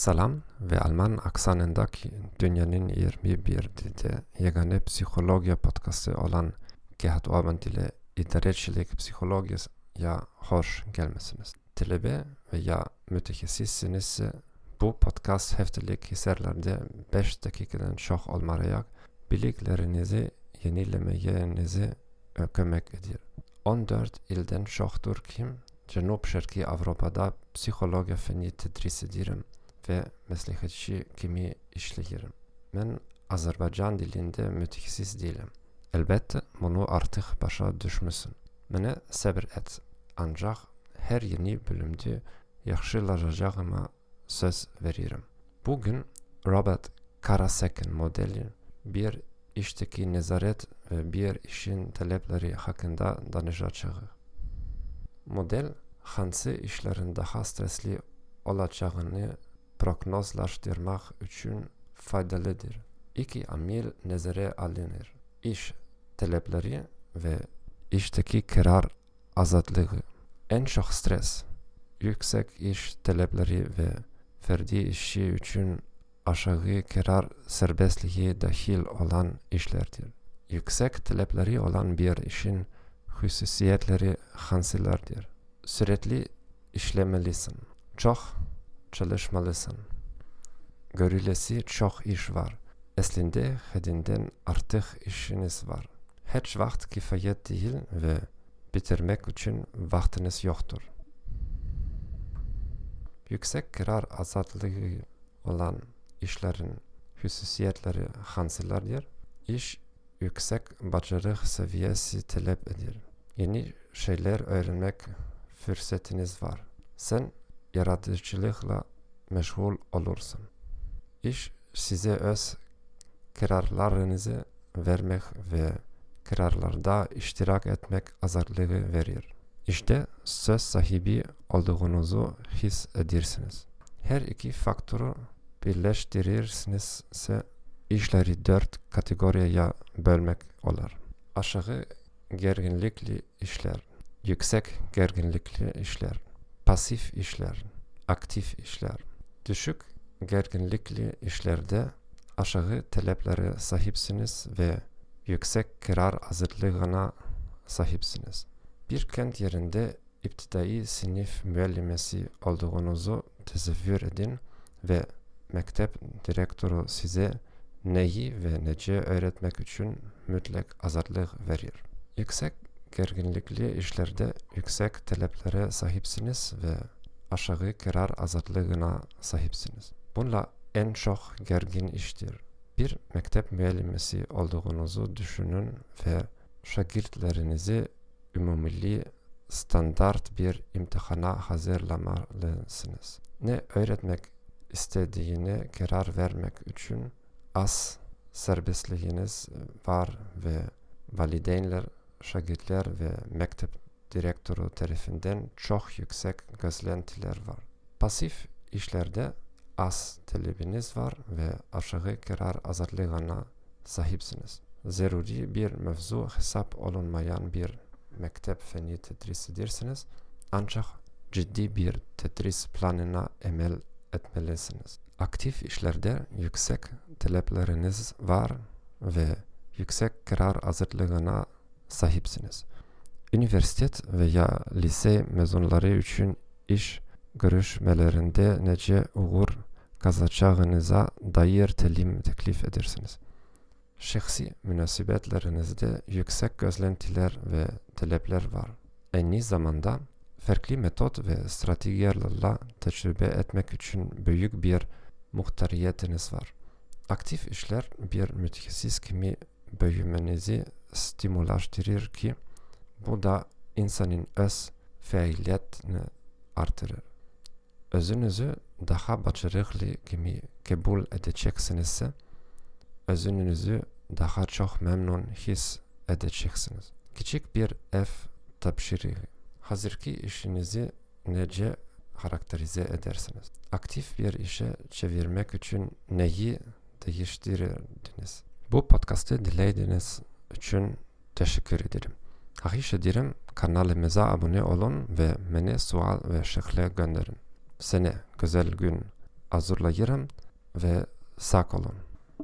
Salam ve Alman aksanındaki dünyanın 21 dilde yegane psikoloji podcastı olan Gerhard Orban ile idarecilik psikolojiye hoş gelmesiniz. Talebe veya mütehassissiniz bu podcast haftalık hisarlarda 5 dakikadan çok olmayarak bilgilerinizi yenilemeyenizi kömek edir. 14 ilden çoktur ki Cenub Şarkı Avrupa'da psikoloji feni tedris ediyorum ve meslekçi kimi işleyirim. Ben Azerbaycan dilinde mütehassıs değilim. Elbette bunu artık başa düşmüşsün. Bana sabır et. Ancak her yeni bölümde yaxşılaşacağıma söz veririm. Bugün Robert Karasek'in modeli bir işteki nezaret ve bir işin talepleri hakkında danışacağız. Model hansı işlerin daha stresli olacağını prognozlaştırmak için faydalıdır. İki amil nezere alınır. İş talepleri ve işteki karar azadlığı. En çok stres, yüksek iş talepleri ve ferdi işi için aşağı karar serbestliği dahil olan işlerdir. Yüksek talepleri olan bir işin hususiyetleri hansilerdir. Sürekli işlemelisin. Çok çalışmalısın. Görülesi çok iş var. Aslında hedinden artık işiniz var. Hiç vakit kifayet değil ve bitirmek için vaktiniz yoktur. Yüksek karar azadlığı olan işlerin hususiyetleri hansilerdir? İş yüksek başarı seviyesi talep edir. Yeni şeyler öğrenmek fırsatınız var. Sen yaratıcılıkla meşgul olursun. İş size öz kararlarınızı vermek ve kararlarda iştirak etmek azarlığı verir. İşte söz sahibi olduğunuzu his edirsiniz. Her iki faktörü birleştirirsinizse işleri dört kategoriye bölmek olur. Aşağı gerginlikli işler, yüksek gerginlikli işler, pasif işler, aktif işler. Düşük gerginlikli işlerde aşağı taleplere sahipsiniz ve yüksek karar hazırlığına sahipsiniz. Bir kent yerinde iptidai sınıf müellimesi olduğunuzu tasavvur edin ve mektep direktörü size neyi ve nece öğretmek için mutlak azadlık verir. Yüksek gerginlikli işlerde yüksek taleplere sahipsiniz ve aşağı karar azadlığına sahipsiniz. Bununla en çok gergin iştir. Bir mektep müellimesi olduğunuzu düşünün ve şagirdlerinizi umumilli standart bir imtihana hazırlamalısınız. Ne öğretmek istediğine karar vermek için az serbestliğiniz var ve valideynler, şagirdler ve mektep direktörü tarafından çok yüksek gözlentiler var. Pasif işlerde az talebiniz var ve aşağı karar azadlığına sahipsiniz. Zeruri bir mevzu hesap olunmayan bir mektep feni tedris edersiniz ancak ciddi bir tedris planına emel etmelisiniz. Aktif işlerde yüksek talepleriniz var ve yüksek karar hazırlığına sahipsiniz. Üniversitet veya lise mezunları için iş görüşmelerinde nece uğur kazacağınıza dair telim teklif edersiniz. Şahsi münasebetlerinizde yüksek gözlentiler ve talepler var. Aynı zamanda farklı metot ve stratejilerle tecrübe etmek için büyük bir muhtariyetiniz var. Aktif işler bir mütehassıs kimi büyümenizi stimulaştırır ki bu da insanın öz faaliyetini artırır. Özünüzü daha başarılı kimi kabul edeceksinizse özünüzü daha çok memnun his edeceksiniz. Küçük bir ev tapşırığı. Hazırki işinizi nece karakterize edersiniz? Aktif bir işe çevirmek için neyi değiştirirdiniz? Bu podcast'ı dinlediğiniz için teşekkür ederim. Hahiş ederim kanalımıza abone olun ve beni sual ve şekle gönderin. Sene güzel gün hazırlayırım ve sağ olun.